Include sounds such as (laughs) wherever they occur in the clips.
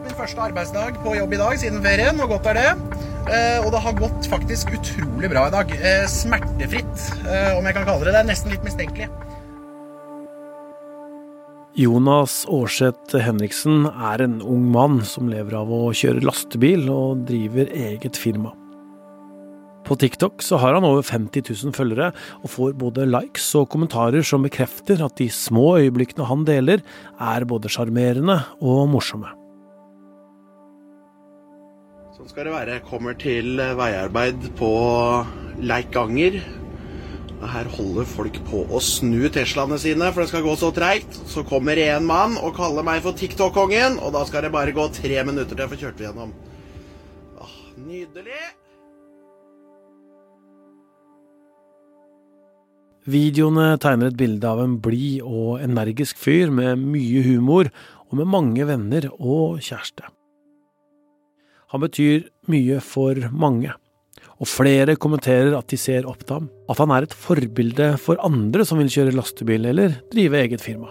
hatt min første arbeidsdag på jobb i dag siden ferien, og godt er det. Eh, og det har gått faktisk utrolig bra i dag. Eh, smertefritt, eh, om jeg kan kalle det det. er Nesten litt mistenkelig. Jonas Aarseth Henriksen er en ung mann som lever av å kjøre lastebil og driver eget firma. På TikTok så har han over 50 000 følgere, og får både likes og kommentarer som bekrefter at de små øyeblikkene han deler, er både sjarmerende og morsomme. Sånn skal det være. Kommer til veiarbeid på Leikanger. Her holder folk på å snu Teslaene sine, for det skal gå så treigt. Så kommer en mann og kaller meg for TikTok-kongen, og da skal det bare gå tre minutter til jeg får kjørt gjennom. Åh, nydelig! Videoene tegner et bilde av en blid og energisk fyr med mye humor, og med mange venner og kjæreste. Han betyr mye for mange, og flere kommenterer at de ser opp til ham, at han er et forbilde for andre som vil kjøre lastebil eller drive eget firma.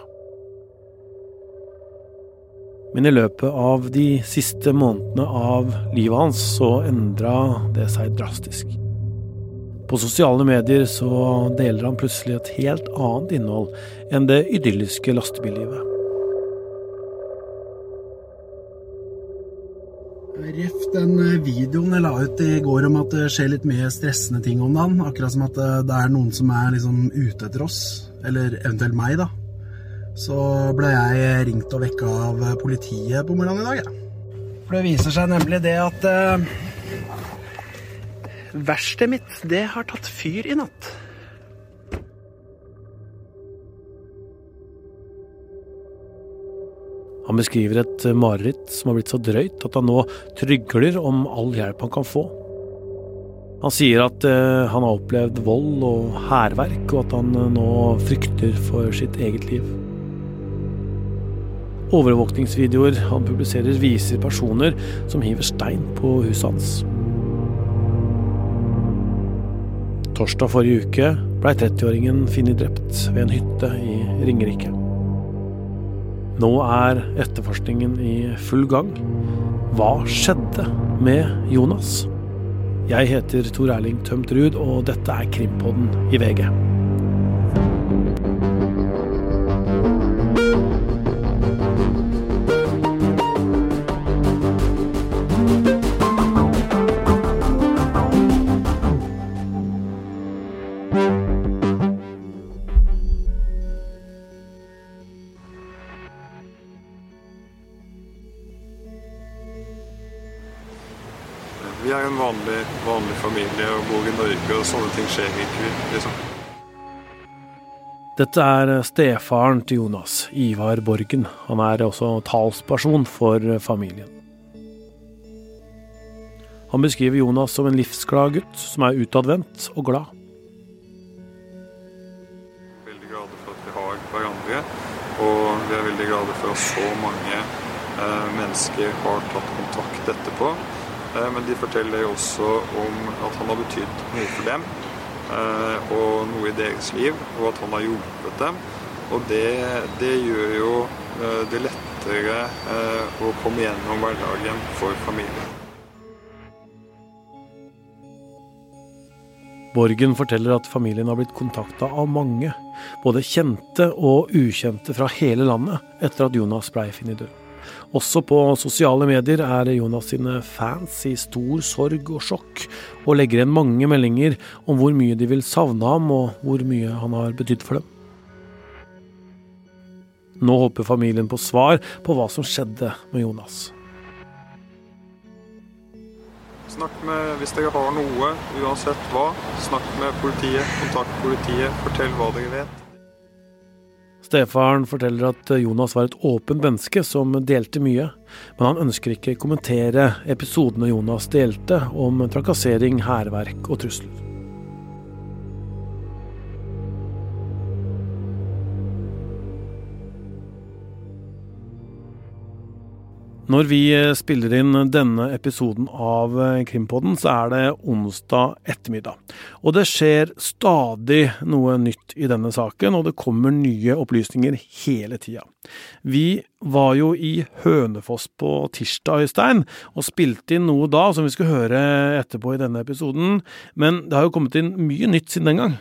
Men i løpet av de siste månedene av livet hans så endra det seg drastisk. På sosiale medier så deler han plutselig et helt annet innhold enn det idylliske lastebillivet. Ref den videoen jeg la ut i går om at det skjer litt mye stressende ting om dagen. Akkurat som at det er noen som er liksom ute etter oss. Eller eventuelt meg, da. Så ble jeg ringt og vekka av politiet på morgenen i dag, jeg. For det viser seg nemlig det at uh, Verkstedet mitt, det har tatt fyr i natt. Han beskriver et mareritt som har blitt så drøyt at han nå trygler om all hjelp han kan få. Han sier at uh, han har opplevd vold og hærverk, og at han uh, nå frykter for sitt eget liv. Overvåkningsvideoer han publiserer, viser personer som hiver stein på huset hans. Torsdag forrige uke blei 30-åringen funnet drept ved en hytte i Ringerike. Nå er etterforskningen i full gang. Hva skjedde med Jonas? Jeg heter Tor Erling Tømt Ruud, og dette er Krimpodden i VG. Dette er stefaren til Jonas, Ivar Borgen. Han er også talsperson for familien. Han beskriver Jonas som en livsglad gutt som er utadvendt og glad. Veldig glade for at vi har hverandre, og vi er veldig glade for at så mange eh, mennesker har tatt kontakt etterpå. Eh, men de forteller også om at han har betydd noe for dem, og noe i deres liv, og at han har hjulpet dem. Og det, det gjør jo eh, det lettere eh, å komme gjennom hverdagen for familien. Borgen forteller at familien har blitt kontakta av mange, både kjente og ukjente fra hele landet, etter at Jonas blei funnet død. Også på sosiale medier er Jonas sine fans i stor sorg og sjokk, og legger igjen mange meldinger om hvor mye de vil savne ham, og hvor mye han har betydd for dem. Nå håper familien på svar på hva som skjedde med Jonas. Snakk med hvis dere har noe, uansett hva. Snakk med politiet, kontakt politiet, fortell hva dere vet. Stefaren forteller at Jonas var et åpent menneske som delte mye, men han ønsker ikke kommentere episodene Jonas delte om trakassering, hærverk og trusler. Når vi eh, spiller inn denne episoden av eh, Krimpodden, så er det onsdag ettermiddag. Og det skjer stadig noe nytt i denne saken, og det kommer nye opplysninger hele tida. Vi var jo i Hønefoss på tirsdag, Øystein, og spilte inn noe da som vi skal høre etterpå i denne episoden. Men det har jo kommet inn mye nytt siden den gang.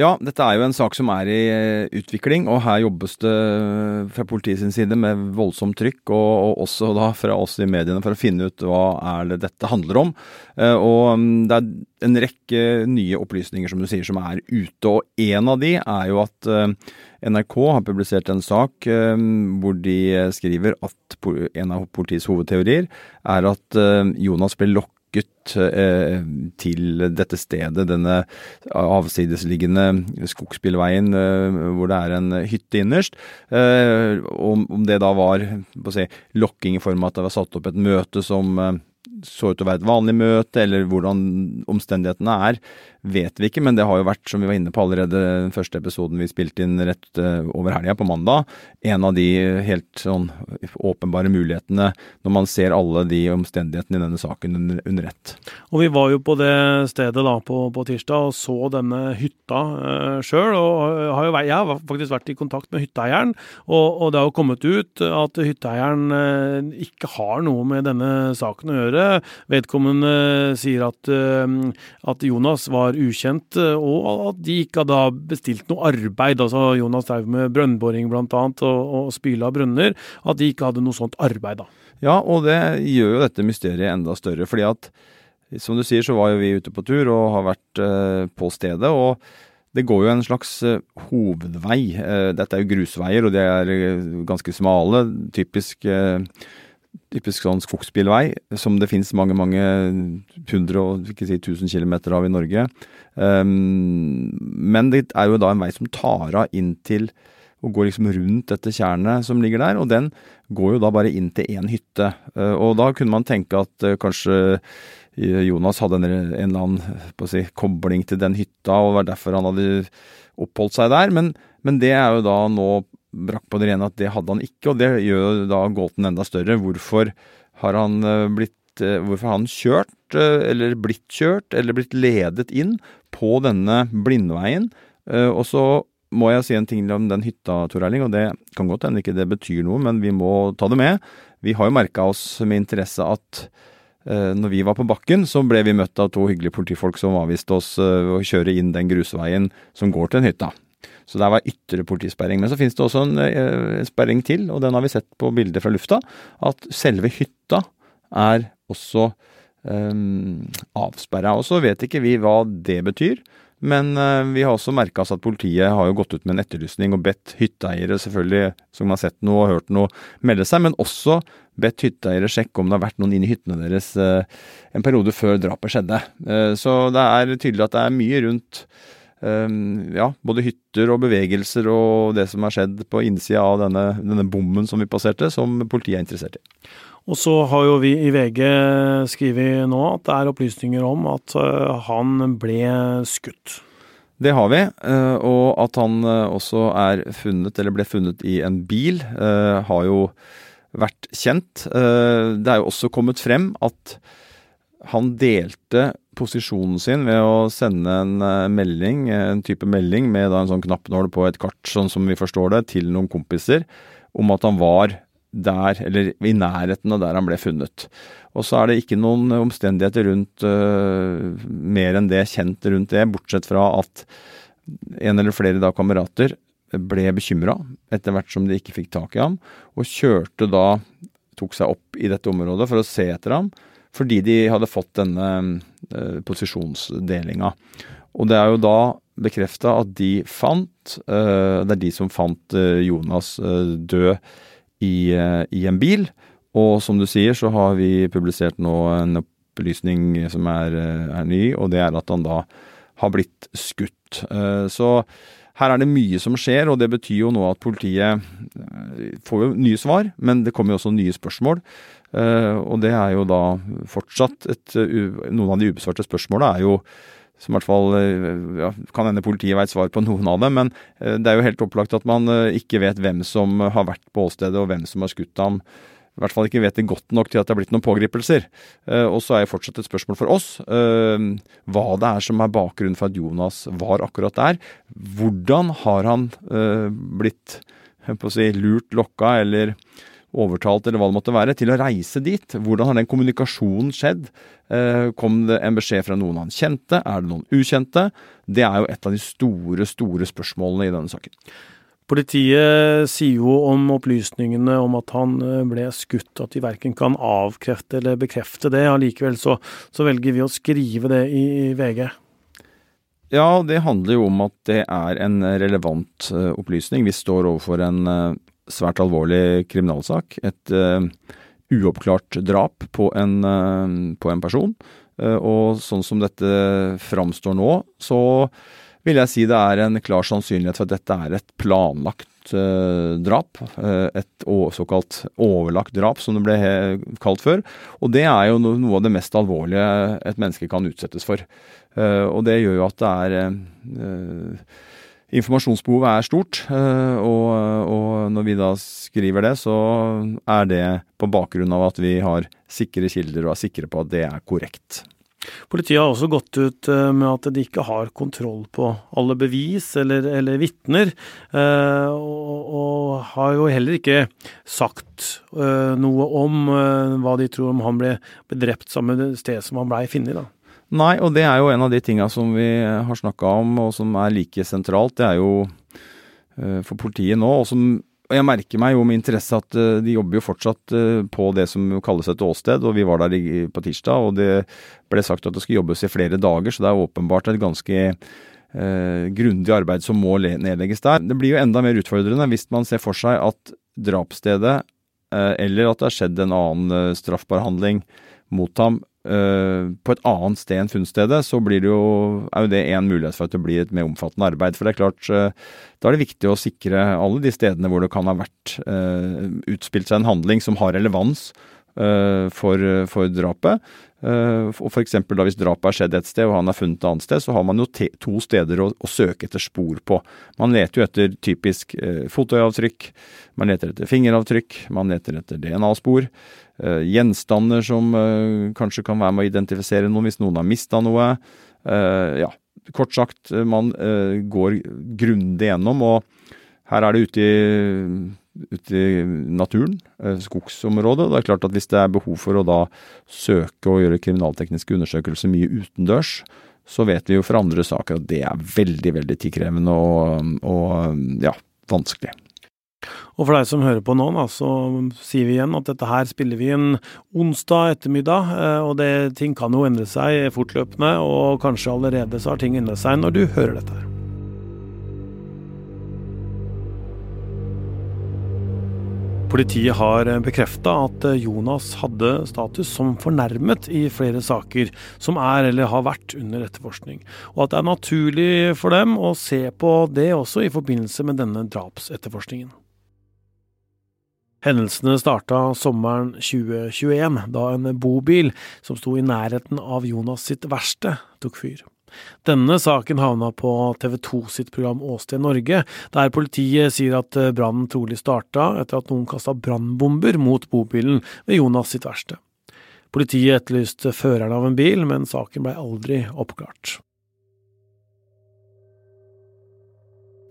Ja, dette er jo en sak som er i eh, utvikling, og her jobbes det eh, fra politiets side med voldsomt trykk, og, og, også da fra oss i mediene for å finne ut hva er det dette handler om. Eh, og mm, det er en rekke nye opplysninger som du sier som er ute, og en av de er jo at NRK har publisert en sak hvor de skriver at en av politiets hovedteorier er at Jonas ble lokket eh, til dette stedet, denne avsidesliggende skogsbilveien eh, hvor det er en hytte innerst. Eh, om, det da var si, lokking i form av at det var satt opp et møte som så ut til å være et vanlig møte, eller hvordan omstendighetene er, vet vi ikke. Men det har jo vært, som vi var inne på allerede den første episoden vi spilte inn rett eh, over helga, på mandag, en av de helt sånn åpenbare mulighetene når man ser alle de omstendighetene i denne saken under, under ett. Og vi var jo på det stedet da på, på tirsdag og så denne hytta eh, sjøl. Og har jo, jeg har faktisk vært i kontakt med hytteeieren, og, og det har jo kommet ut at hytteeieren eh, ikke har noe med denne saken å gjøre. Vedkommende sier at, at Jonas var var ukjent, eh, og at de ikke hadde bestilt noe arbeid. altså Jonas drev med brønnboring bl.a. Og, og spyle brønner. At de ikke hadde noe sånt arbeid. da. Ja, og det gjør jo dette mysteriet enda større. fordi at som du sier, så var jo vi ute på tur og har vært eh, på stedet. og det går jo en slags eh, hovedvei. Eh, dette er jo grusveier, og de er ganske smale. Typisk typisk sånn skogsbilvei, som det finnes mange, mange hundre og ikke si tusen kilometer av i Norge. Um, men det er jo da en vei som tar av inn til og går liksom rundt dette tjernet som ligger der, og den går jo da bare inn til én hytte. Uh, og da kunne man tenke at uh, kanskje eh, Jonas hadde en, en eller annen si, kobling til den hytta, og var derfor han hadde oppholdt seg der. Men, men det er jo da nå brakk på det rene at det hadde han ikke, og det gjør da gåten enda større. Hvorfor har han eh, blitt eh, Hvorfor har han kjørt, eh, eller blitt kjørt, eller blitt ledet inn på denne blindveien? Og så må jeg si en ting om den hytta, Tor Erling, og det kan godt hende ikke det betyr noe, men vi må ta det med. Vi har jo merka oss med interesse at når vi var på bakken, så ble vi møtt av to hyggelige politifolk som avviste oss å kjøre inn den grusveien som går til den hytta. Så der var ytre politisperring. Men så finnes det også en, eh, sperring til, og den har vi sett på bildet fra lufta, at selve hytta er også eh, avsperra. Og så vet ikke vi hva det betyr. Men uh, vi har også merka oss at politiet har jo gått ut med en etterlysning og bedt hytteeiere, selvfølgelig, som har sett noe og hørt noe, melde seg, men også bedt hytteeiere sjekke om det har vært noen inn i hyttene deres uh, en periode før drapet skjedde. Uh, så det er tydelig at det er mye rundt ja, både hytter og bevegelser og det som har skjedd på innsida av denne, denne bommen som vi passerte, som politiet er interessert i. Og så har jo vi i VG skrevet nå at det er opplysninger om at eh, han ble skutt. Det har vi, eh, og at han eh, også er funnet, eller ble funnet i en bil, har jo vært kjent. Det er jo også kommet frem at han delte posisjonen sin ved å sende en uh, melding, en type melding med en sånn knappnål på et kart, sånn som vi forstår det, til noen kompiser om at han var der, eller i nærheten av der han ble funnet. Og så er det ikke noen omstendigheter rundt uh, mer enn det kjent rundt det, bortsett fra at en eller flere da kamerater ble bekymra etter hvert som de ikke fikk tak i ham, og kjørte da, tok seg opp i dette området for å se etter ham fordi de hadde fått denne eh, posisjonsdelinga. Og det er jo da bekrefta at de fant eh, Det er de som fant eh, Jonas død i, i, en bil. Og som du sier, så har vi publisert nå en opplysning som er, er ny, og det er at han da har blitt skutt. så her er det mye som skjer, og det betyr jo nå at politiet får jo nye svar, men det kommer jo også nye spørsmål. Uh, og det er jo da fortsatt et, uh, Noen av de ubesvarte spørsmåla er jo som i hvert fall uh, ja, Kan hende politiet veit svar på noen av dem, men det er jo helt opplagt at man ikke vet hvem som har vært på åstedet og hvem som har skutt ham. i hvert fall ikke vet det godt nok til at det er blitt noen pågripelser. Eh, og så er det fortsatt et spørsmål for oss eh, hva det er som er bakgrunnen for at Jonas var akkurat der. Hvordan har han eh, blitt si, lurt, lokka eller overtalt eller hva det måtte være, til å reise dit. Hvordan har den kommunikasjonen skjedd? Kom det en beskjed fra noen han kjente? Er det noen ukjente? Det er jo et av de store, store spørsmålene i denne saken. Politiet sier jo om opplysningene om at han eh, ble skutt at de verken kan avkrefte eller bekrefte det. Allikevel så, så, velger vi å skrive det i, i, VG. Ja, det handler jo om at det er en relevant uh, opplysning. Vi står overfor en svært alvorlig kriminalsak. Et uh, uoppklart drap på en, på en person. og sånn som dette framstår nå, så vil jeg si det er en klar sannsynlighet for at dette er et planlagt uh, drap. Uh, et såkalt overlagt drap, som det ble kalt før. Og det er jo noe av det mest alvorlige et menneske kan utsettes for. Uh, og det gjør jo at det er Informasjonsbehovet er stort, og, og, når vi da skriver det, så er det på bakgrunn av at vi har sikre kilder og er sikre på at det er korrekt. Politiet har også gått ut eh, med at de ikke har kontroll på alle bevis eller, eller vitner, eh, og, og, har jo heller ikke sagt eh, noe om hva de tror om han ble, ble drept samme sted som han blei funnet. Nei, og det er jo en av de tinga som vi har snakka om, og som er like sentralt. Det er jo for politiet nå, og som jeg merker meg jo med interesse at uh, de jobber jo fortsatt uh, på det som kalles et åsted, og vi var der på tirsdag, og det ble sagt at det skal jobbes i flere dager, så det er åpenbart et ganske eh, grundig arbeid som må nedlegges der. Det blir jo enda mer utfordrende hvis man ser for seg at drapsstedet, eller at det har skjedd en annen straffbar handling mot ham, Eh, på et annet sted enn funnstedet, så blir det jo, er jo det én mulighet for at det blir et mer omfattende arbeid. For det er klart, uh, da er det viktig å sikre alle de stedene hvor det kan ha vært uh, utspilt seg en handling som har relevans for, for, drapet. og da Hvis drapet har skjedd et sted og han er funnet et annet sted, så har man jo to steder å, å, søke etter spor på. Man leter jo etter typisk fotoavtrykk, man leter etter fingeravtrykk, man leter etter DNA-spor. Eh, gjenstander som eh, kanskje kan være med å identifisere noen hvis noen har mista noe. Eh, ja, kort sagt, man går grundig gjennom, og her er det ute i, ute i naturen, skogsområdet. Det er klart at hvis det er behov for å da søke og gjøre kriminaltekniske undersøkelser mye utendørs, så vet vi jo fra andre saker at det er veldig, veldig tidkrevende og, og ja, vanskelig. Og for deg som hører på nå, da, så sier vi igjen at dette her spiller vi en onsdag ettermiddag, eh, og det, ting kan jo endre seg fortløpende, og kanskje allerede så har ting endret seg når du hører dette her. Politiet har bekrefta at Jonas hadde status som fornærmet i flere saker som er eller har vært under etterforskning, og at det er naturlig for dem å se på det også i forbindelse med denne drapsetterforskningen. Hendelsene starta sommeren 2021, da en bobil som sto i nærheten av Jonas sitt verksted, tok fyr. Denne saken havna på TV 2 sitt program Åsted Norge, der politiet sier at brannen trolig starta etter at noen kasta brannbomber mot bobilen ved Jonas sitt verksted. Politiet etterlyste føreren av en bil, men saken blei aldri oppklart.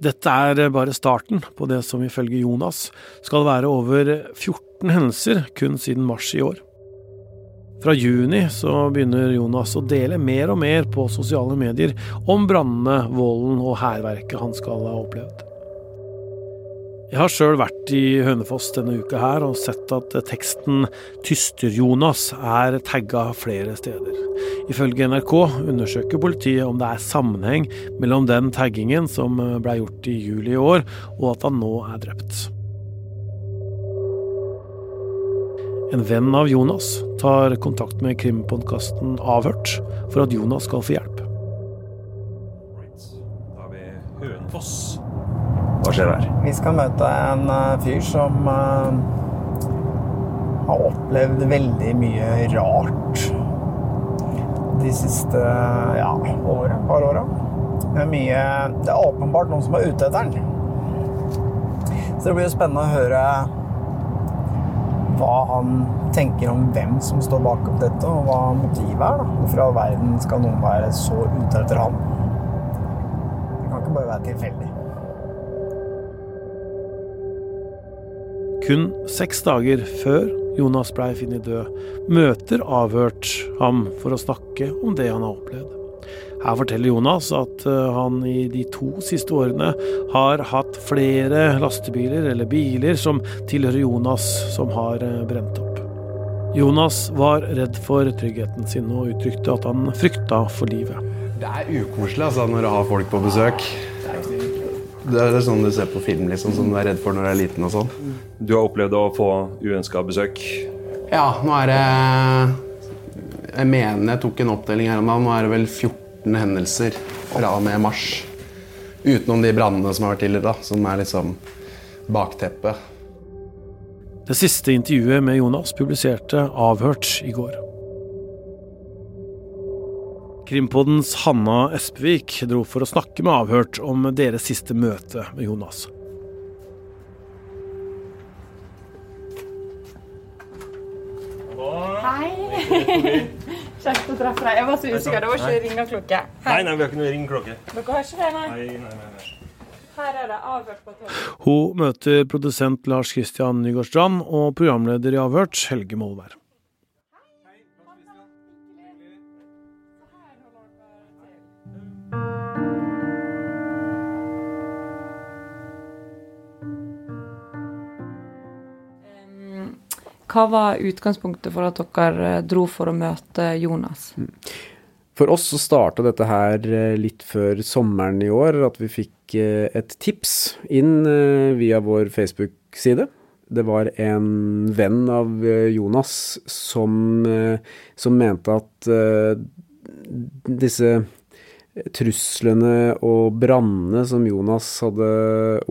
Dette er bare starten på det som ifølge Jonas skal være over 14 hendelser kun siden mars i år. Fra juni så begynner Jonas å dele mer og mer på sosiale medier om brannene, volden og hærverket han skal ha opplevd. Jeg har sjøl vært i Hønefoss denne uka her og sett at teksten 'Tyster-Jonas' er tagga flere steder. Ifølge NRK undersøker politiet om det er sammenheng mellom den taggingen som ble gjort i juli i år, og at han nå er drept. En venn av Jonas tar kontakt med krimpodkasten Avhørt for at Jonas skal få hjelp. Da er vi Hønefoss. Hva skjer her? Vi skal møte en uh, fyr som uh, har opplevd veldig mye rart de siste ja, året, par åra. Det er mye Det er åpenbart noen som er ute etter den. Så det blir jo spennende å høre hva han tenker om hvem som står bak opp dette, og hva motivet er. Hvorfor i all verden skal noen være så ute etter ham? Det kan ikke bare være tilfeldig. Kun seks dager før Jonas blei funnet død, møter avhørt ham for å snakke om det han har opplevd. Her forteller Jonas at eh, han i de to siste årene har hatt flere lastebiler eller biler som tilhører Jonas, som har eh, brent opp. Jonas var redd for tryggheten sin og uttrykte at han frykta for livet. Det er ukoselig altså, når du har folk på besøk. Det er sånn du ser på film, liksom, som du er redd for når du er liten og sånn. Du har opplevd å få uønska besøk. Ja, nå er det Jeg mener jeg tok en oppdeling her om dagen. Nå er det vel 14 hendelser fra og med mars. Utenom de brannene som har vært tidligere, da, som er liksom bakteppet. Det siste intervjuet med Jonas publiserte Avhørt i går. Krimpoddens Hanna Espevik dro for å snakke med Avhørt om deres siste møte med Jonas. Hei! Kjekt å treffe deg. Jeg var så usikker. Det var ikke ringeklokke. Nei, nei, vi har ikke noe ringeklokke. Dere har ikke det, nei? Nei, nei, nei, nei. Her er det avhørt på tolv. Hun møter produsent Lars Christian Nygårdstrand og programleder i Avhørt, Helge Molvær. Hva var utgangspunktet for at dere eh, dro for å møte Jonas? For oss så starta dette her eh, litt før sommeren i år, at vi fikk eh, et tips inn via vår Facebook-side. Det var en venn av Jonas som, som mente at disse truslene og brannene som Jonas hadde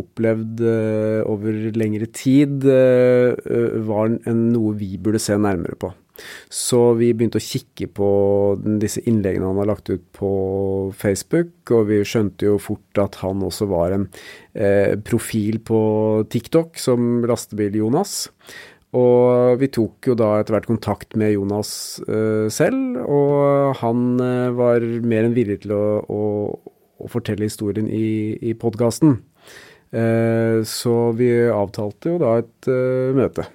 opplevd eh, over lengre tid, eh, eh, var noe vi burde se nærmere på. Så vi begynte å kikke på disse innleggene han har lagt ut på Facebook, og vi skjønte jo fort at han også var en profil på TikTok som Lastebil-Jonas. Og vi tok jo da etter hvert kontakt med Jonas uh, selv, og han uh, var mer enn villig til å, å, å fortelle historien i, i podkasten. Uh, så vi avtalte jo da et eh, møte.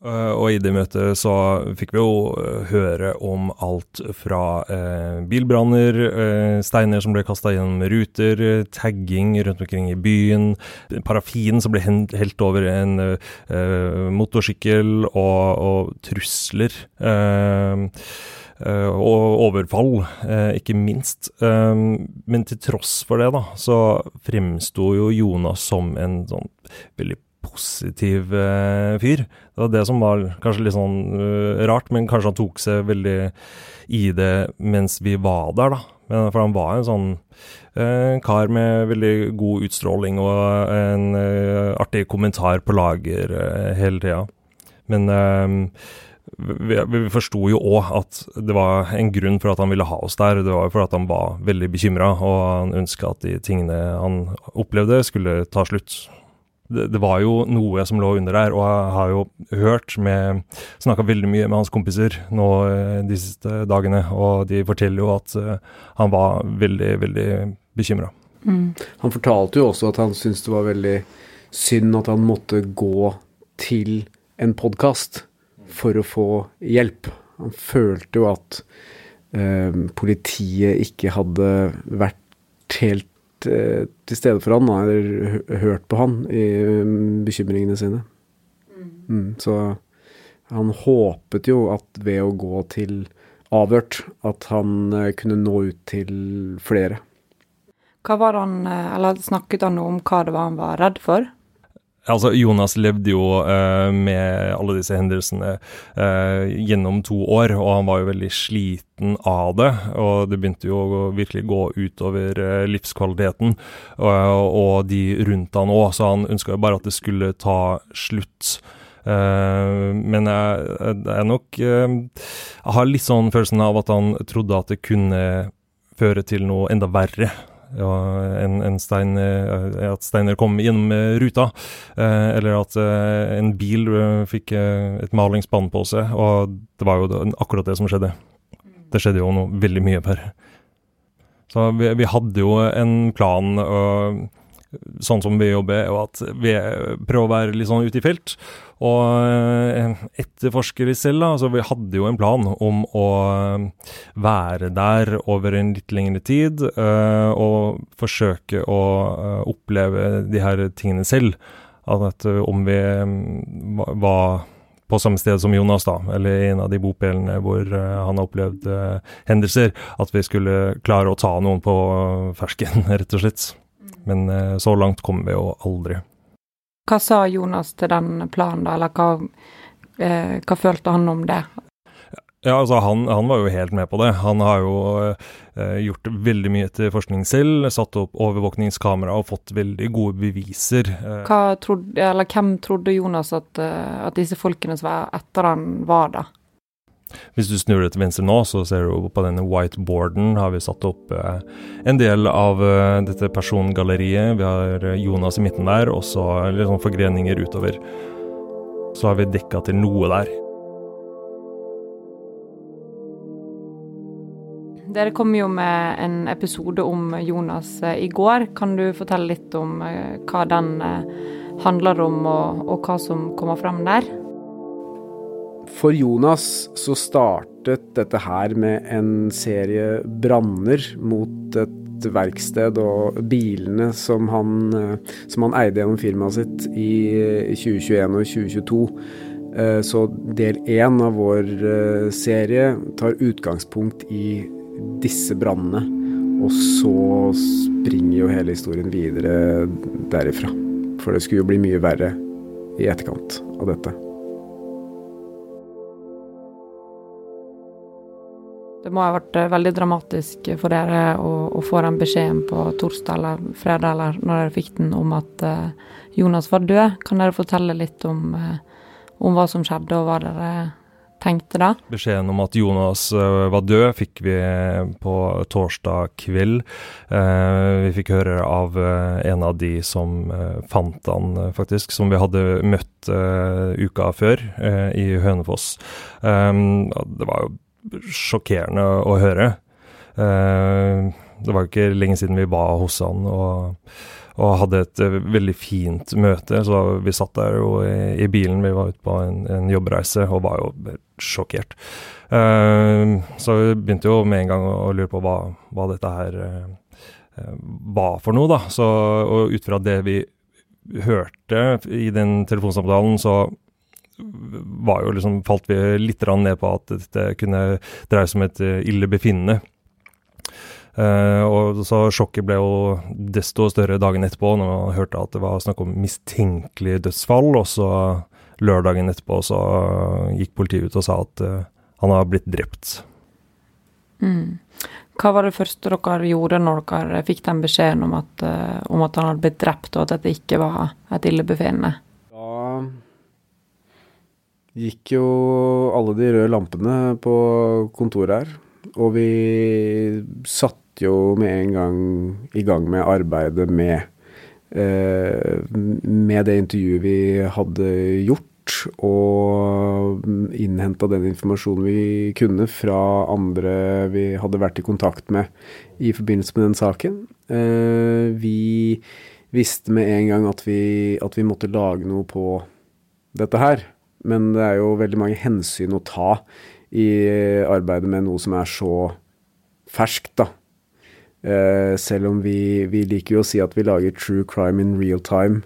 Eh, Og i det møtet så fikk vi jo eh, høre om alt fra eh, bilbranner, eh, steiner som ble kasta gjennom ruter, tagging rundt omkring i byen, parafin som ble helt over en eh, motorsykkel, og, og trusler. eh, og overfall, ikke minst. Men til tross for det, da, så fremsto jo Jonas som en sånn veldig positiv eh, fyr. Det var det som var kanskje litt sånn uh, rart, men kanskje han tok seg veldig i det mens vi var der, da. Men, for han var en sånn uh, kar med veldig god utstråling og en uh, artig kommentar på lager hele tida. Men vi, vi forsto jo òg at det var en grunn for at han ville ha oss der. Det var jo for at han var veldig bekymra, og han ønska at de tingene han opplevde, skulle ta slutt. Det, det var jo noe som lå under der, og jeg har jo hørt med Snakka veldig mye med hans kompiser nå eh, de siste dagene, og de forteller jo at eh, han var veldig, veldig bekymra. Han fortalte jo også at han syntes det var veldig synd at han måtte gå til en podkast for å få hjelp. Han følte jo at eh, politiet ikke hadde vært helt eh, til stede for han, eller hørt på han i eh, bekymringene sine. Mm, så han håpet jo at ved å gå til avhørt, at han eh, kunne nå ut til flere. Hva var han, eh, eller Snakket han noe om hva det var han var redd for? Altså, Jonas levde jo eh, med alle disse hendelsene eh, gjennom to år, og han var jo veldig sliten av det. Og det begynte jo å virkelig gå utover eh, livskvaliteten og, de rundt han òg, så han ønska jo bare at det skulle ta slutt. Men jeg, jeg nok Jeg har litt sånn følelsen av at han trodde at det kunne føre til noe enda verre. Ja, en, en stein, at steiner kom gjennom ruta, eller at en bil fikk et malingsspann på seg. Og det var jo akkurat det som skjedde. Det skjedde jo noe veldig mye per. Så vi, vi hadde jo en plan. Og, sånn som vi jobber, og at vi prøver å være litt sånn ute i felt. Og etterforsker vi selv, da. Altså, vi hadde jo en plan om å eh, være der over en litt lengre tid, uh, og forsøke å uh, oppleve de her tingene selv. At om vi var på samme sted som Jonas, da, eller i en av de bopelene hvor uh, han har opplevd hendelser, at vi skulle klare å ta noen på fersken, (laughs) rett og slett. Men eh, så langt kom vi jo aldri. Hva sa Jonas til den planen, da, eller hva, eh, hva følte han om det? Ja, altså han, han, var jo helt med på det. Han har jo eh, gjort veldig mye til forskning selv, satt opp overvåkningskamera og fått veldig gode beviser. Eh. Trodde, hvem trodde Jonas at, eh, at, disse folkene som var etter han, var, da? Hvis du snur deg til venstre nå, så ser du på denne whiteboarden har vi satt opp eh, en del av eh, dette persongalleriet. Vi har eh, Jonas i midten der, og så litt sånn forgreninger utover. Så har vi dekka til noe der. Dere kom jo med en episode om Jonas i går. Kan du fortelle litt om hva den handler om, og, og hva som kommer fram der? For Jonas så startet dette her med en serie branner mot et verksted og bilene som han, som han eide gjennom firmaet sitt i 2021 og 2022. Eh, så del én av vår eh, serie tar utgangspunkt i disse brannene. Og så springer jo hele historien videre derifra. For det skulle jo bli mye verre i etterkant av dette. Det må ha vært eh, veldig dramatisk for dere å, å få den beskjeden på torsdag eller fredag eller når dere fikk den om at uh, Jonas var død. Kan dere fortelle litt om, uh, om, hva som skjedde og hva dere tenkte da? Beskjeden om at Jonas uh, var død fikk vi på torsdag kveld. vi fikk høre av en av de som fant han, faktisk, som vi hadde møtt uka før i Hønefoss. det var jo sjokkerende å høre. Uh, det var jo ikke lenge siden vi var hos han og, og hadde et uh, veldig fint møte. Så vi satt der jo i, i bilen, vi var ute på en, en, jobbreise og var jo sjokkert. Uh, så vi begynte jo med en gang å, å lure på hva, hva dette her var for noe, da. Så, og ut fra det vi hørte i den telefonsamtalen, så var jo liksom, falt vi litt ned på at det kunne dreie seg om et eh, ille befinnende. Uh, og så Sjokket ble jo desto større dagen etterpå, når man hørte at det var snakk om mistenkelig dødsfall. Og så lørdagen etterpå så gikk politiet ut og sa at uh, han har blitt drept. Mm. Hva var det første dere gjorde når dere fikk den beskjeden om at, uh, om at han hadde blitt drept, og at dette ikke var et illebefinnende? Gikk jo alle de røde lampene på kontoret her. Og vi satte jo med en gang i gang med arbeidet med, eh, med det intervjuet vi hadde gjort. Og innhenta den informasjonen vi kunne fra andre vi hadde vært i kontakt med i forbindelse med den saken. Eh, vi visste med en gang at vi, at vi måtte lage noe på dette her. Men det er jo veldig mange hensyn å ta i arbeidet med noe som er så ferskt, da. Eh, selv om vi, vi, liker jo å si at vi lager true crime in real time.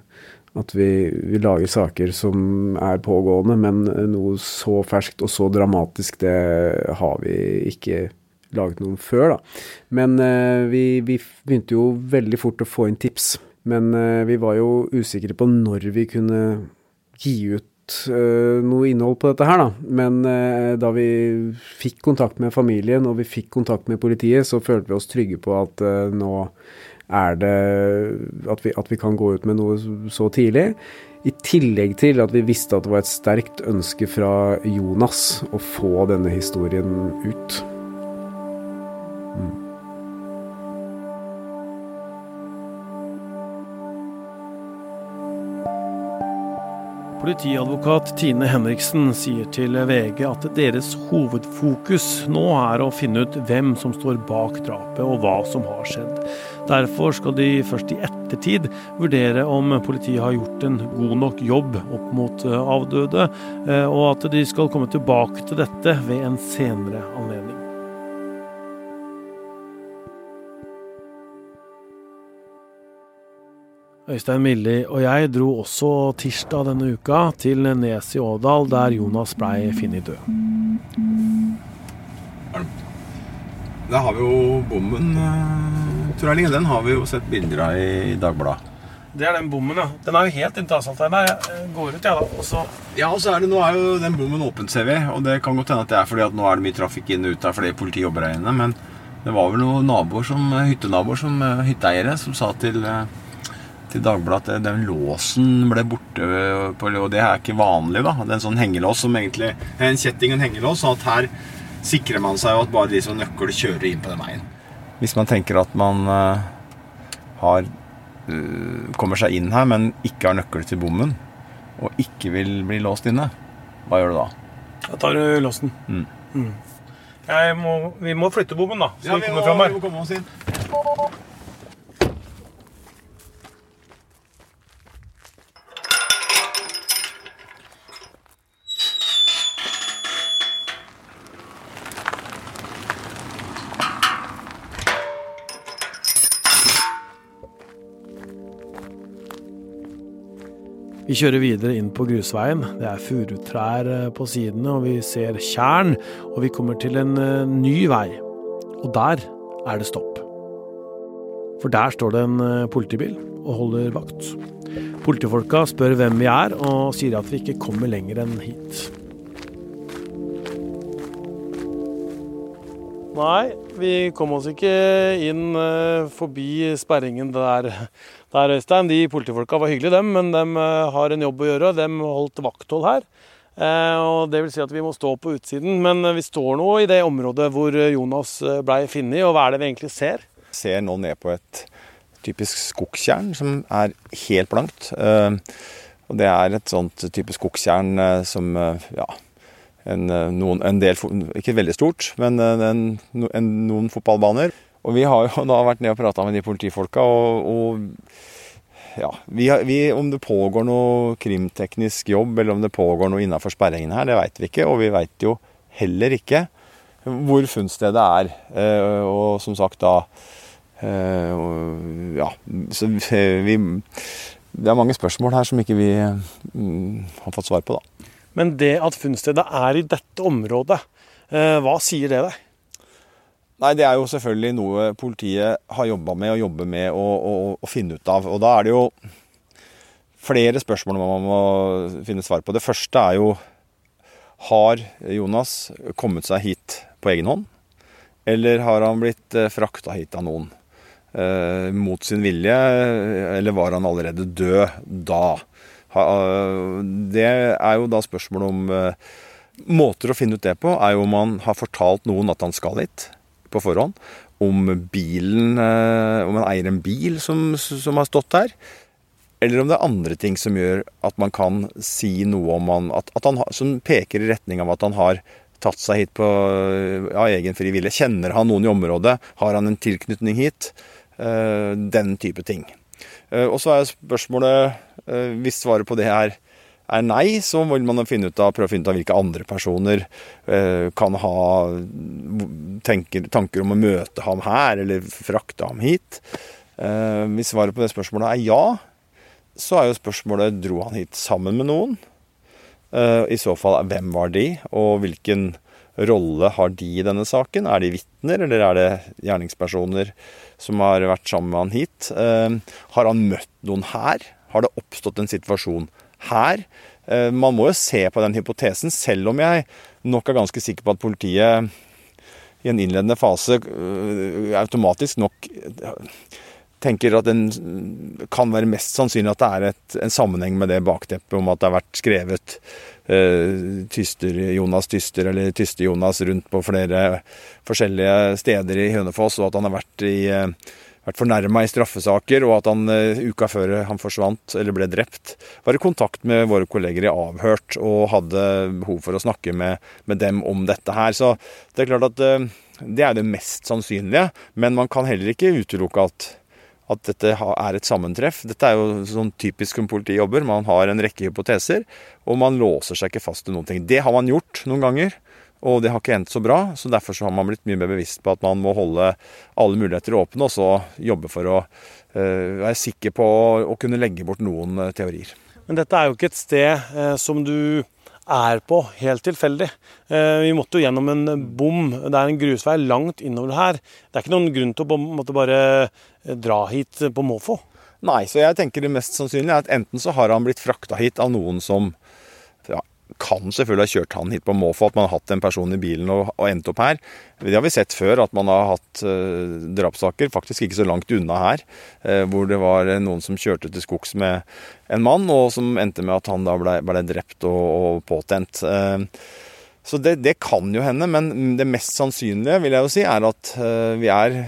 At vi, vi, lager saker som er pågående, men noe så ferskt og så dramatisk, det har vi ikke laget noen før, da. Men eh, vi, vi, begynte jo veldig fort å få inn tips. Men eh, vi var jo usikre på når vi kunne gi ut uh, noe innhold på dette her, da. Men uh, da vi fikk kontakt med familien og vi fikk kontakt med politiet, så følte vi oss trygge på at uh, nå er det at vi, at vi, kan gå ut med noe så tidlig. I tillegg til at vi visste at det var et sterkt ønske fra Jonas å få denne historien ut. Politiadvokat Tine Henriksen sier til VG at deres hovedfokus nå er å finne ut hvem som står bak drapet og hva som har skjedd. Derfor skal de først i ettertid vurdere om politiet har gjort en god nok jobb opp mot eh, avdøde, eh, og at de skal komme tilbake til dette ved en senere anledning. Øystein Milli og jeg dro også tirsdag denne uka til Nes i Ådal, der Jonas blei funnet død. Da har vi jo bommen, eh, tror jeg. Den har vi jo sett bilder av i Dagbladet. Det er den bommen, ja. Den er jo helt inntil asfaltveien her. Jeg går ut, jeg, da. Og så Ja, og så er det, nå er jo den bommen åpen, ser vi. Og det kan godt hende at det er fordi at nå er det mye trafikk inn og ut her fordi politiet jobber her inne. Men det var vel noen naboer som, hyttenaboer, som eh, hytteeiere, som sa til, eh, til Dagbladet at den låsen ble borte. På, og det er ikke vanlig, da. Det er en sånn hengelås som egentlig en kjetting og en hengelås. sånn at her sikrer man seg jo at bare de som har nøkkel, kjører inn på den veien. Hvis man tenker at man eh, har eh, kommer seg inn her, men ikke har nøkkel til bommen, og ikke vil bli låst inne, hva gjør du da? Da tar du låsen. Mm. Mm. Jeg må, vi må flytte bommen, da, så vi kommer fram her. komme oss inn. Vi kjører videre inn på grusveien. Det er furutrær eh, på sidene, og vi ser tjern. Og vi kommer til en eh, ny vei. Og der er det stopp. For der står det en eh, politibil og holder vakt. Politifolka spør hvem vi er, og sier at vi ikke kommer lenger enn hit. Nei, vi kom oss ikke inn forbi sperringen der, der, Øystein. De politifolka var hyggelige, dem, men de eh, har en jobb å gjøre. De holdt vakthold her. Eh, og Det vil si at vi må stå på utsiden. Men eh, vi står nå i det området hvor Jonas ble blei funnet, og hva er det vi egentlig ser? Vi ser nå ned på et typisk skogstjern som er helt blankt. Og det er et sånt type skogstjern som ja, en, noen, en del Ikke veldig stort, men en, en, noen fotballbaner. Og vi har jo (laughs) da vært nede og prata med de politifolka, og, og ja, vi, vi, om det pågår noe krimteknisk jobb, eller om det pågår noe innafor sperringene her, det veit vi ikke. Og vi veit jo heller ikke hvor funnstedet er. Eh, og som sagt da eh, Ja, så vi Det er mange spørsmål her som ikke vi mm, har fått svar på, da. Men det at funnstedet er i dette området, eh, hva sier det deg? Nei, det er jo selvfølgelig noe politiet har jobba med og jobber med å, finne ut av. Og da er det jo flere spørsmål man må finne svar på. Det første er jo Har Jonas kommet seg hit på egen hånd? Eller har han blitt eh, frakta hit av noen? Eh, mot sin vilje, eller var han allerede død da? Det er jo da spørsmålet om eh, Måter å finne ut det på er jo om han har fortalt noen at han skal hit på forhånd. Om bilen eh, Om man eier en bil som, som har stått der. Eller om det er andre ting som gjør at man kan si noe om han, at, at han Som peker i retning av at han har tatt seg hit på ja, egen fri vilje. Kjenner han noen i området? Har han en tilknytning hit? Eh, den type ting. Eh, og så er spørsmålet, hvis svaret på det er er nei, så vil man ut av, prøve å finne ut av hvilke andre personer eh, kan ha tenker, tanker om å møte ham her, eller frakte ham hit. Eh, hvis svaret på det spørsmålet er ja, så er jo spørsmålet dro han hit sammen med noen. Eh, I så fall, hvem var de, og hvilken rolle har de i denne saken? Er de vitner, eller er det gjerningspersoner som har vært sammen med han hit? Eh, har han møtt noen her? Har det oppstått en situasjon her? Eh, Man må jo se på den hypotesen, selv om jeg nok er ganske sikker på at politiet i en innledende fase øh, automatisk nok øh, tenker at den kan være mest sannsynlig at det er et, en sammenheng med det bakteppet om at det har vært skrevet uh, tyster, Jonas Tyster eller Tyste-Jonas rundt på flere forskjellige steder i Hønefoss, og at han har vært i, eh, vært fornærma i straffesaker, og at han uh, uka før han forsvant eller ble drept, var i kontakt med våre kolleger i Avhørt og hadde behov for å snakke med, med dem om dette her. Så det er klart at uh, det er det mest sannsynlige, men man kan heller ikke utelukke at at dette er et sammentreff. Dette er jo sånn typisk som politiet jobber. Man har en rekke hypoteser, og man låser seg ikke fast til noen ting. Det har man gjort noen ganger. Og det har ikke endt så bra, så derfor så har man blitt mye mer bevisst på at man må holde alle muligheter åpne, og så jobbe for å uh, være sikker på å, kunne legge bort noen uh, teorier. Men dette er jo ikke et sted uh, som du er på helt tilfeldig. Vi måtte jo gjennom en bom. Det er en grusvei langt innover her. Det er ikke noen grunn til å måtte bare dra hit på måfå. Nei, så jeg tenker det mest sannsynlige er at enten så har han blitt frakta hit av noen som kan selvfølgelig ha kjørt han hit på måfå, at man har hatt en person i bilen og, og, endt opp her. Det har vi sett før, at man har hatt eh, drapssaker, faktisk ikke så langt unna her, eh, hvor det var noen som kjørte til skogs med en mann, og som endte med at han da ble, ble drept og, og påtent. Eh, så det, det, kan jo hende, men det mest sannsynlige vil jeg jo si er at vi er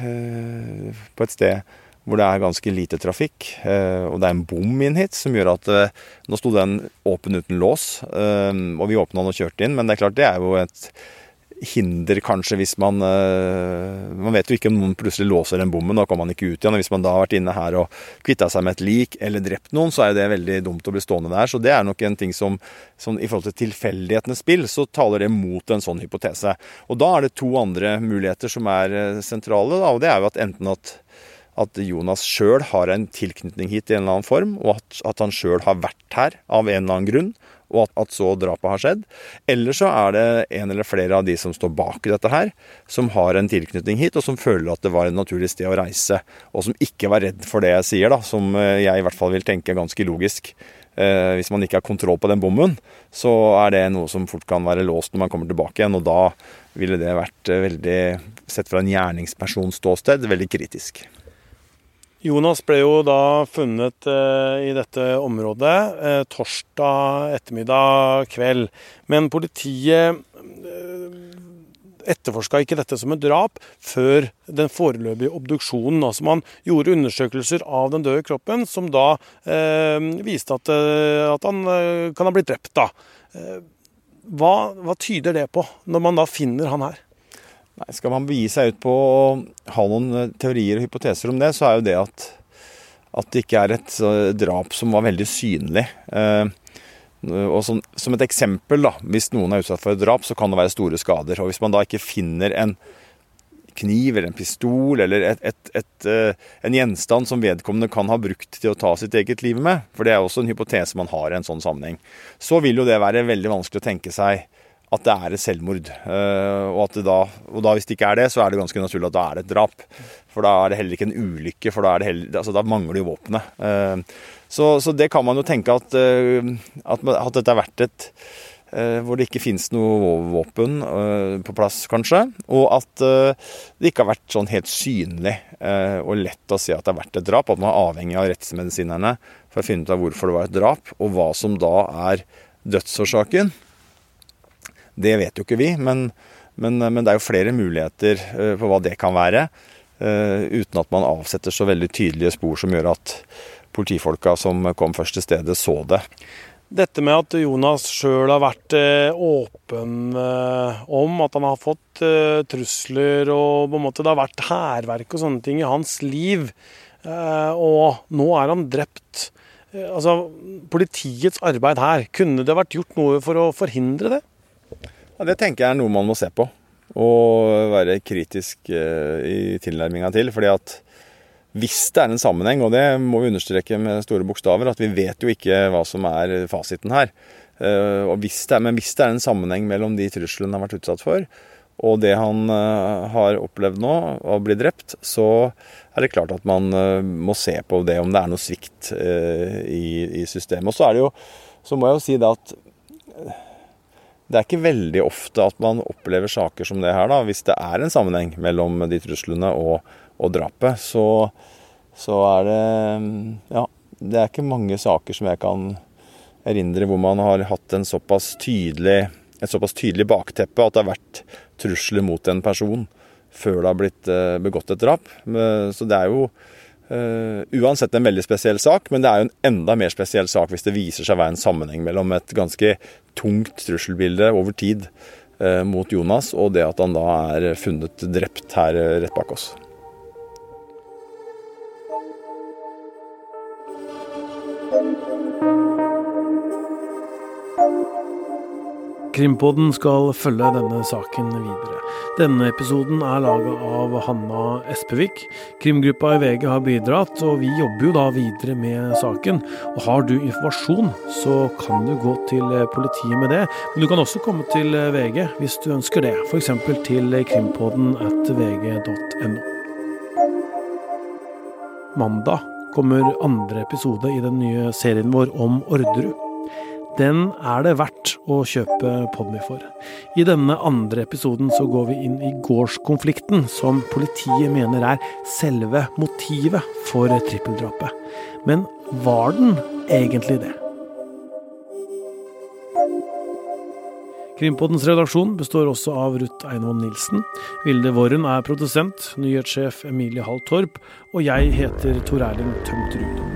på et sted hvor det er ganske lite trafikk. Eh, og det er en bom inn hit som gjør at eh, Nå sto den åpen uten lås, eh, og vi åpna den og kjørte inn. Men det er klart det er jo et hinder kanskje hvis man Man vet jo ikke om noen plutselig låser den bommen, da kommer man ikke ut igjen. Og hvis man da har vært inne her og kvitta seg med et lik eller drept noen, så er jo det veldig dumt å bli stående der. Så det er nok en ting som, som i forhold til tilfeldighetenes spill, så taler det mot en sånn hypotese. Og da er det to andre muligheter som er sentrale, da, og det er jo at enten at at Jonas sjøl har en tilknytning hit i en eller annen form, og at, at han sjøl har vært her av en eller annen grunn, og at, at, så drapet har skjedd. Eller så er det en eller flere av de som står bak dette her, som har en tilknytning hit, og som føler at det var et naturlig sted å reise, og som ikke var redd for det jeg sier, da, som eh, jeg i hvert fall vil tenke ganske logisk. Eh, hvis man ikke har kontroll på den bommen, så er det noe som fort kan være låst når man kommer tilbake igjen, og da ville det vært eh, veldig, sett fra en gjerningspersons ståsted, veldig kritisk. Jonas ble jo da funnet eh, i dette området eh, torsdag ettermiddag kveld. Men politiet eh, etterforska ikke dette som et drap før den foreløpige obduksjonen. Altså man gjorde undersøkelser av den døde kroppen som da viste at, at, han kan ha blitt drept. da. Hva, hva tyder det på, når man da finner han her? Nei, Skal man begi seg ut på å ha noen eh, teorier og hypoteser om det, så er jo det at, at det ikke er et drap som var veldig synlig. Eh, og som, som, et eksempel, da, hvis noen er utsatt for et drap, så kan det være store skader. Og hvis man da ikke finner en kniv eller en pistol eller et, et, et, uh, en gjenstand som vedkommende kan ha brukt til å ta sitt eget liv med, for det er også en hypotese man har i en sånn sammenheng, så vil jo det være veldig vanskelig å tenke seg at det er et selvmord. Uh, og, da, og, da, hvis det ikke er det, så er det ganske naturlig at da er det et drap. For da er det heller ikke en ulykke, for da, heller, altså, da mangler jo våpenet. Uh, så, så, det kan man jo tenke at, uh, at, at dette har vært et hvor det ikke finnes noe våpen på plass, kanskje. Og at det ikke har vært sånn helt synlig og lett å si at det har vært et drap. At man er avhengig av rettsmedisinerne for å finne ut av hvorfor det var et drap, og hva som da er dødsårsaken. Det vet jo ikke vi, men, men, men det er jo flere muligheter på hva det kan være. Uh, uten at man avsetter så veldig tydelige spor som gjør at politifolka som kom først til stedet, så det. Dette med at Jonas sjøl har vært eh, åpen eh, om at han har fått eh, trusler, og på en måte det har vært hærverk og sånne ting i hans liv, eh, og nå er han drept. Eh, altså, Politiets arbeid her, kunne det vært gjort noe for å forhindre det? Ja, det tenker jeg er noe man må se på. Og være kritisk uh, i tilnærminga til. fordi at hvis det er en sammenheng, og det må vi understreke med store bokstaver, at vi vet jo ikke hva som er fasiten her. Uh, hvis er, men hvis det er en sammenheng mellom de truslene han har vært utsatt for, og det han uh, har opplevd nå, å bli drept, så er det klart at man må se på det om det er noe svikt i, i systemet. Og så er det jo, så må jeg jo si det at det er ikke veldig ofte at man opplever saker som det her, da. Hvis det er en sammenheng mellom de truslene og, og drapet, så, så, er det Ja, det er ikke mange saker som jeg kan erindre hvor man har hatt en såpass tydelig, et såpass tydelig bakteppe at det har vært trusler mot en person før det har blitt eh, begått et drap. Så det er jo uansett en veldig spesiell sak, men det er jo en enda mer spesiell sak hvis det viser seg å være en sammenheng mellom et ganske tungt trusselbilde over tid mot Jonas og det at han da er funnet drept her rett bak oss. Krimpodden skal følge denne saken videre. Denne episoden er laga av Hanna Espevik. Krimgruppa i VG har bidratt, og vi jobber jo da videre med saken. Og har du informasjon, så kan du gå til politiet med det. Men du kan også komme til VG hvis du ønsker det, f.eks. til krimpodden at vg.no. Mandag kommer andre episode i den nye serien vår om Orderud den er det verdt å kjøpe Podmy for. I denne andre episoden så går vi inn i gårdskonflikten, som politiet mener er selve motivet for trippeldrapet. Men var den egentlig det? Krimpoddens redaksjon består også av Ruth Einevold Nilsen. Vilde Worren er produsent, nyhetssjef Emilie Hall Torp, og jeg heter Tor Erling Tømt